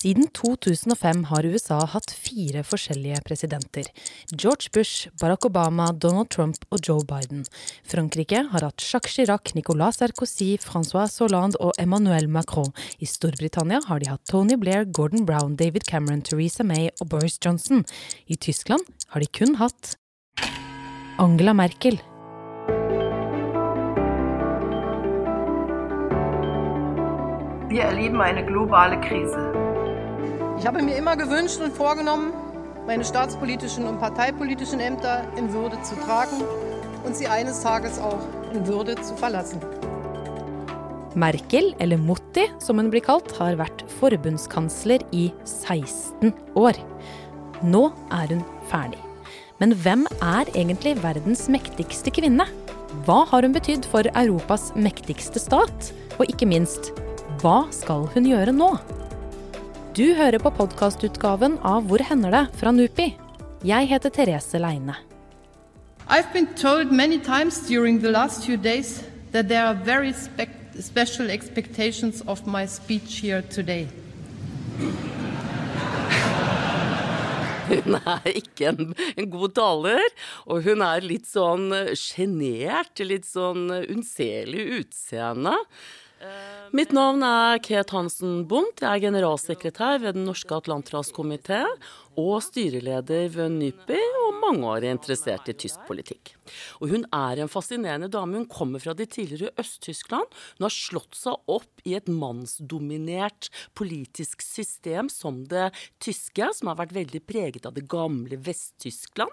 Siden 2005 har USA hatt fire forskjellige presidenter. George Bush, Barack Obama, Donald Trump og Joe Biden. Frankrike har hatt Jacques Chirac, Nicolas Sarkozy, Francois Hollande og Emmanuel Macron. I Storbritannia har de hatt Tony Blair, Gordon Brown, David Cameron, Theresa May og Boris Johnson. I Tyskland har de kun hatt Angela Merkel. Wir erleben eine globale Krise. Ich habe mir immer gewünscht und vorgenommen, meine staatspolitischen und parteipolitischen Ämter in Würde zu tragen und sie eines Tages auch in Würde zu verlassen. Merkel, eller Mutti som hun blir kalt, har vært forbundskansler i 16 år. Nå er hun ferdig. Men hvem er egentlig verdens mektigste kvinne? Hva har hun betydd for Europas mektigste stat? Og ikke minst, hva skal hun gjøre nå? Du hører på podkastutgaven av Hvor hender det? fra NUPI. Jeg heter Therese Leine. I've been told many times during the last few days that there are very spe special expectations of my speech here today. Hun er ikke en, en, god taler, og hun er litt sånn sjenert, litt sånn unnselig utseende. Mitt navn er Ket Hansen Bundt. Jeg er generalsekretær ved Den norske atlanterhavskomité og styreleder ved NYPI, og mangeårig interessert i tysk politikk. Og hun er en fascinerende dame. Hun kommer fra det tidligere Øst-Tyskland. Hun har slått seg opp i et mannsdominert politisk system som det tyske, som har vært veldig preget av det gamle Vest-Tyskland.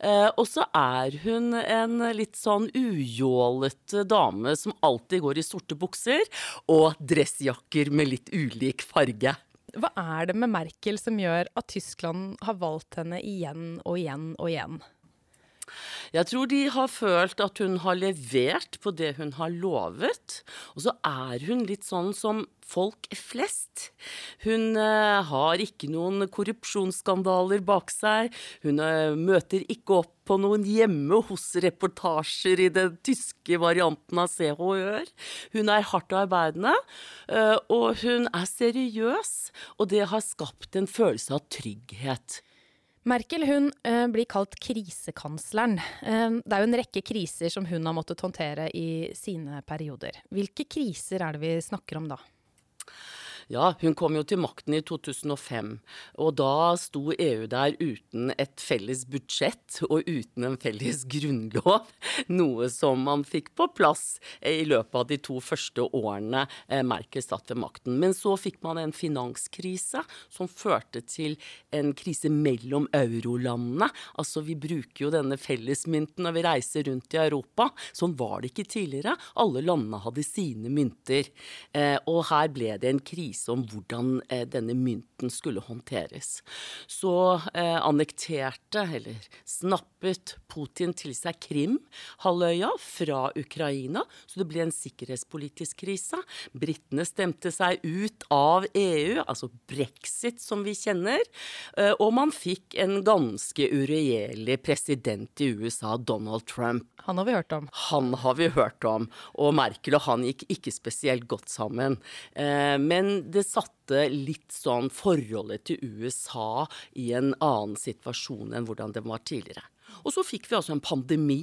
Eh, og så er hun en litt sånn ujålete dame som alltid går i sorte bukser og dressjakker med litt ulik farge. Hva er det med Merkel som gjør at Tyskland har valgt henne igjen og igjen og igjen? Jeg tror de har følt at hun har levert på det hun har lovet. Og så er hun litt sånn som folk flest. Hun uh, har ikke noen korrupsjonsskandaler bak seg. Hun uh, møter ikke opp på noen hjemme hos-reportasjer i den tyske varianten av Hør. Hun er hardt arbeidende, uh, og hun er seriøs. Og det har skapt en følelse av trygghet. Merkel hun eh, blir kalt krisekansleren. Eh, det er jo en rekke kriser som hun har måttet håndtere i sine perioder. Hvilke kriser er det vi snakker om da? Ja, hun kom jo til makten i 2005, og da sto EU der uten et felles budsjett og uten en felles grunnlov. Noe som man fikk på plass i løpet av de to første årene eh, Merkel satt ved makten. Men så fikk man en finanskrise som førte til en krise mellom eurolandene. Altså vi bruker jo denne fellesmynten når vi reiser rundt i Europa. Sånn var det ikke tidligere. Alle landene hadde sine mynter. Eh, og her ble det en krise krise om hvordan eh, denne mynten skulle håndteres. Så eh, annekterte, eller snappet, Putin til seg Krim-halvøya fra Ukraina, så det ble en sikkerhetspolitisk krise. Britene stemte seg ut av EU, altså brexit som vi kjenner, eh, og man fikk en ganske uregjerlig president i USA, Donald Trump. Han har vi hørt om. Han har vi hørt om. Og Merkel og han gikk ikke spesielt godt sammen. Eh, men det satte litt sånn forholdet til USA i en annen situasjon enn hvordan det var tidligere. Og så fikk vi altså en pandemi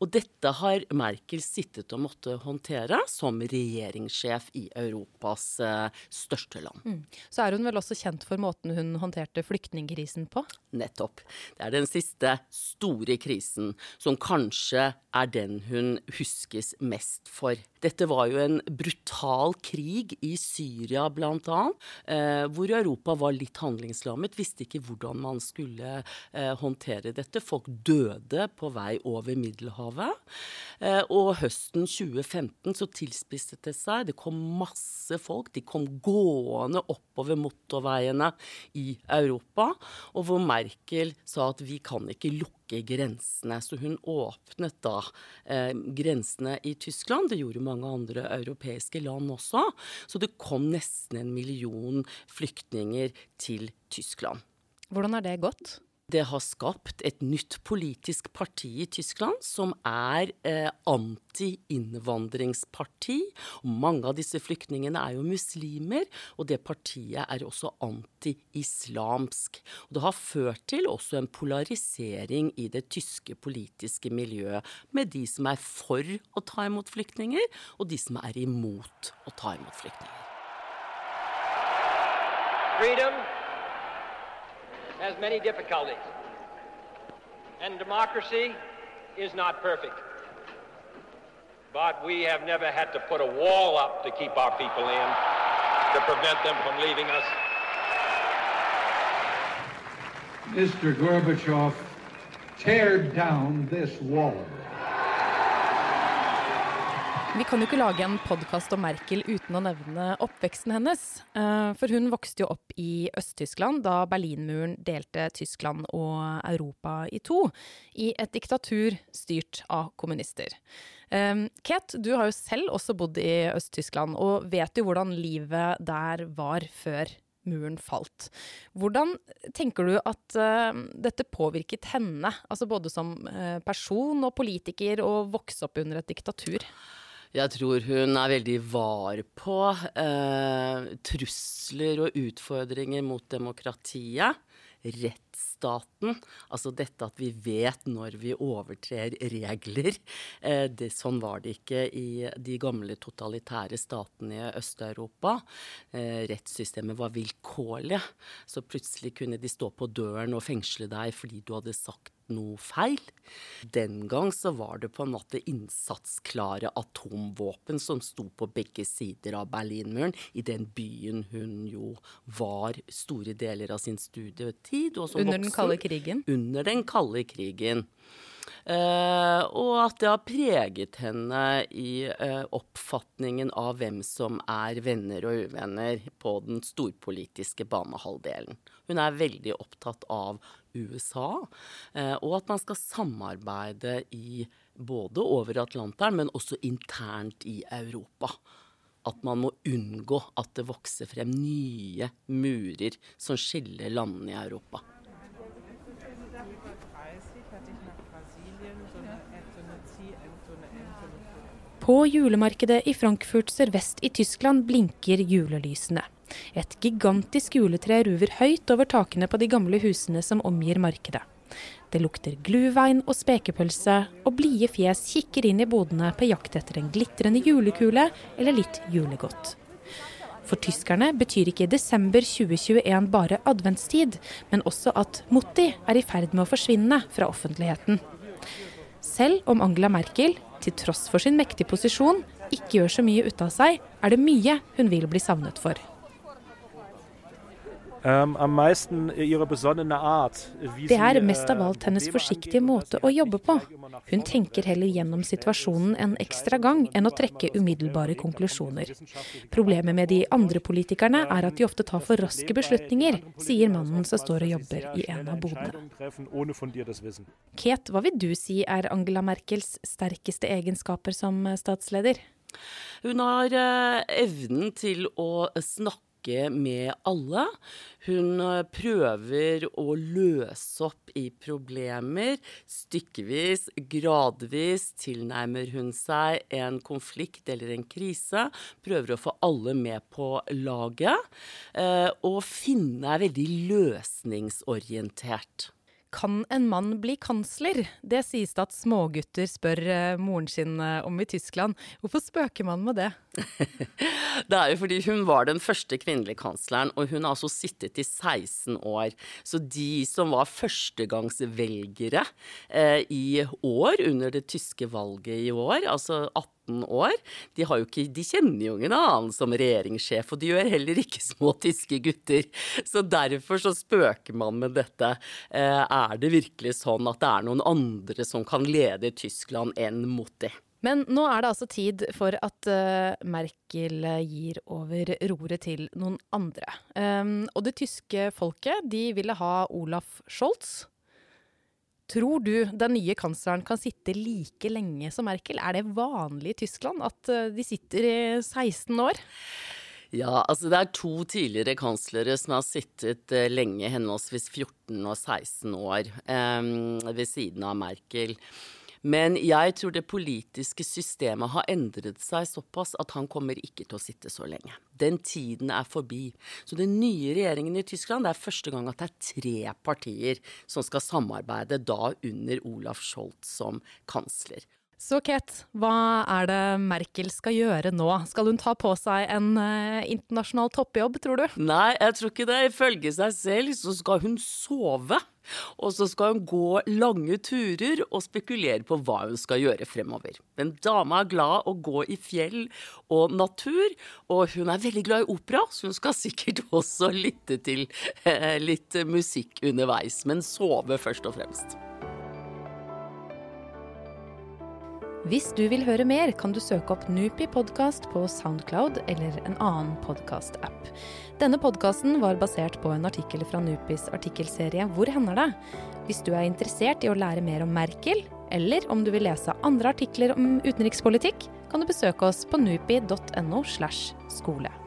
og dette har Merkel sittet og måtte håndtere som regjeringssjef i Europas uh, største land. Mm. Så er hun vel også kjent for måten hun håndterte flyktningkrisen på? Nettopp. Det er den siste store krisen som kanskje er den hun huskes mest for. Dette var jo en brutal krig i Syria bl.a., eh, hvor Europa var litt handlingslammet, visste ikke hvordan man skulle eh, håndtere dette. Folk døde på vei over Middelhavet. Eh, og høsten 2015 så tilspisset det seg. Det kom masse folk. De kom gående oppover motorveiene i Europa. Og hvor Merkel sa at vi kan ikke lukke grensene. Så hun åpnet da eh, grensene i Tyskland. Det gjorde mange andre europeiske land også. Så det kom nesten en million flyktninger til Tyskland. Hvordan har det gått? Det har skapt et nytt politisk parti i Tyskland som er eh, anti-innvandringsparti. Mange av disse flyktningene er jo muslimer, og det partiet er også anti-islamsk. Det har ført til også en polarisering i det tyske politiske miljøet, med de som er for å ta imot flyktninger, og de som er imot å ta imot flyktninger. Freedom has many difficulties, and democracy is not perfect. But we have never had to put a wall up to keep our people in, to prevent them from leaving us. Mr. Gorbachev, tear down this wall. Vi kan jo ikke lage en podkast om Merkel uten å nevne oppveksten hennes. Eh, for hun vokste jo opp i Øst-Tyskland da Berlinmuren delte Tyskland og Europa i to, i et diktatur styrt av kommunister. Kate, du har jo selv også bodd i Øst-Tyskland, og vet jo hvordan livet der var før muren falt. Hvordan tenker du at uh, dette påvirket henne, altså både som person og politiker, å vokse opp under et diktatur? Jeg tror hun er veldig var på eh, trusler og utfordringer mot demokratiet. Rettsstaten. Altså dette at vi vet når vi overtrer regler. Eh, det, sånn var det ikke i de gamle totalitære statene i Øst-Europa. Eh, rettssystemet var vilkårlig. Så plutselig kunne de stå på døren og fengsle deg fordi du hadde sagt noe feil. Den gang så var det på en måte innsatsklare atomvåpen som sto på begge sider av Berlinmuren, i den byen hun jo var store deler av sin studietid. Under den kalde krigen? Under den kalde krigen. Uh, og at det har preget henne i uh, oppfatningen av hvem som er venner og uvenner på den storpolitiske banehalvdelen. Hun er veldig opptatt av USA, uh, og at man skal samarbeide i både over Atlanteren, men også internt i Europa. At man må unngå at det vokser frem nye murer som skiller landene i Europa. På julemarkedet i Frankfurt sørvest i Tyskland blinker julelysene. Et gigantisk juletre ruver høyt over takene på de gamle husene som omgir markedet. Det lukter gluvein og spekepølse, og blide fjes kikker inn i bodene på jakt etter en glitrende julekule eller litt julegodt. For tyskerne betyr ikke desember 2021 bare adventstid, men også at Motti er i ferd med å forsvinne fra offentligheten. Selv om Angela Merkel til tross for sin mektige posisjon, ikke gjør så mye ut av seg, er det mye hun vil bli savnet for. Ähm, det er mest av alt hennes forsiktige måte å jobbe på. Hun tenker heller gjennom situasjonen en ekstra gang enn å trekke umiddelbare konklusjoner. Problemet med de andre politikerne er at de ofte tar for raske beslutninger, sier mannen som står og jobber i en av bodene. Kate, hva vil du si er Angela Merkels sterkeste egenskaper som statsleder? Hun har eh, evnen til å snakke snakke med alle. Hun eh, prøver å løse opp i problemer. Stykkevis, gradvis tilnærmer hun seg en konflikt eller en krise. Prøver å få alle med på laget. Eh, og finne er veldig løsningsorientert. Kan en mann bli kansler? Det sies det at smågutter spør eh, moren sin eh, om i Tyskland. Hvorfor spøker man med det? det er jo fordi hun var den første kvinnelige kansleren, og hun har altså sittet i 16 år. Så de som var førstegangsvelgere eh, i år, under det tyske valget i år, altså 18 18 år. De, ikke, de, kjenner jo ingen annen som regjeringssjef, og de gjør heller ikke små tyske gutter. Så derfor så spøker man med dette. Eh, er det virkelig sånn at det er noen andre som kan lede Tyskland enn Motti? Men nå er det altså tid for at uh, Merkel gir over roret til noen andre. Um, og det tyske folket de ville ha Olaf Scholz. Tror du den nye kansleren kan sitte like lenge som Merkel? Er det vanlig i Tyskland at eh, de sitter i 16 år? Ja, altså det er to tidligere kanslere som har sittet eh, lenge, henholdsvis 14 og 16 år, eh, ved siden av Merkel. Men jeg tror det politiske systemet har endret seg såpass at han kommer ikke til å sitte så lenge. Den tiden er forbi. Så den nye regjeringen i Tyskland, det er første gang at det er tre partier som skal samarbeide, da under Olaf Scholz som kansler. Så Kate, hva er det Merkel skal gjøre nå? Skal hun ta på seg en eh, internasjonal toppjobb, tror du? Nei, jeg tror ikke det. Ifølge seg selv så skal hun sove. Og så skal hun gå lange turer og spekulere på hva hun skal gjøre fremover. Men dama er glad å gå i fjell og natur, og hun er veldig glad i opera, så hun skal sikkert også lytte til eh, litt musikk underveis, men sove først og fremst. Hvis du vil høre mer, kan du søke opp Nupi podkast på Soundcloud eller en annen podkast-app. Denne podkasten var basert på en artikkel fra Nupis artikkelserie Hvor hender det? Hvis du er interessert i å lære mer om Merkel, eller om du vil lese andre artikler om utenrikspolitikk, kan du besøke oss på nupi.no slash skole.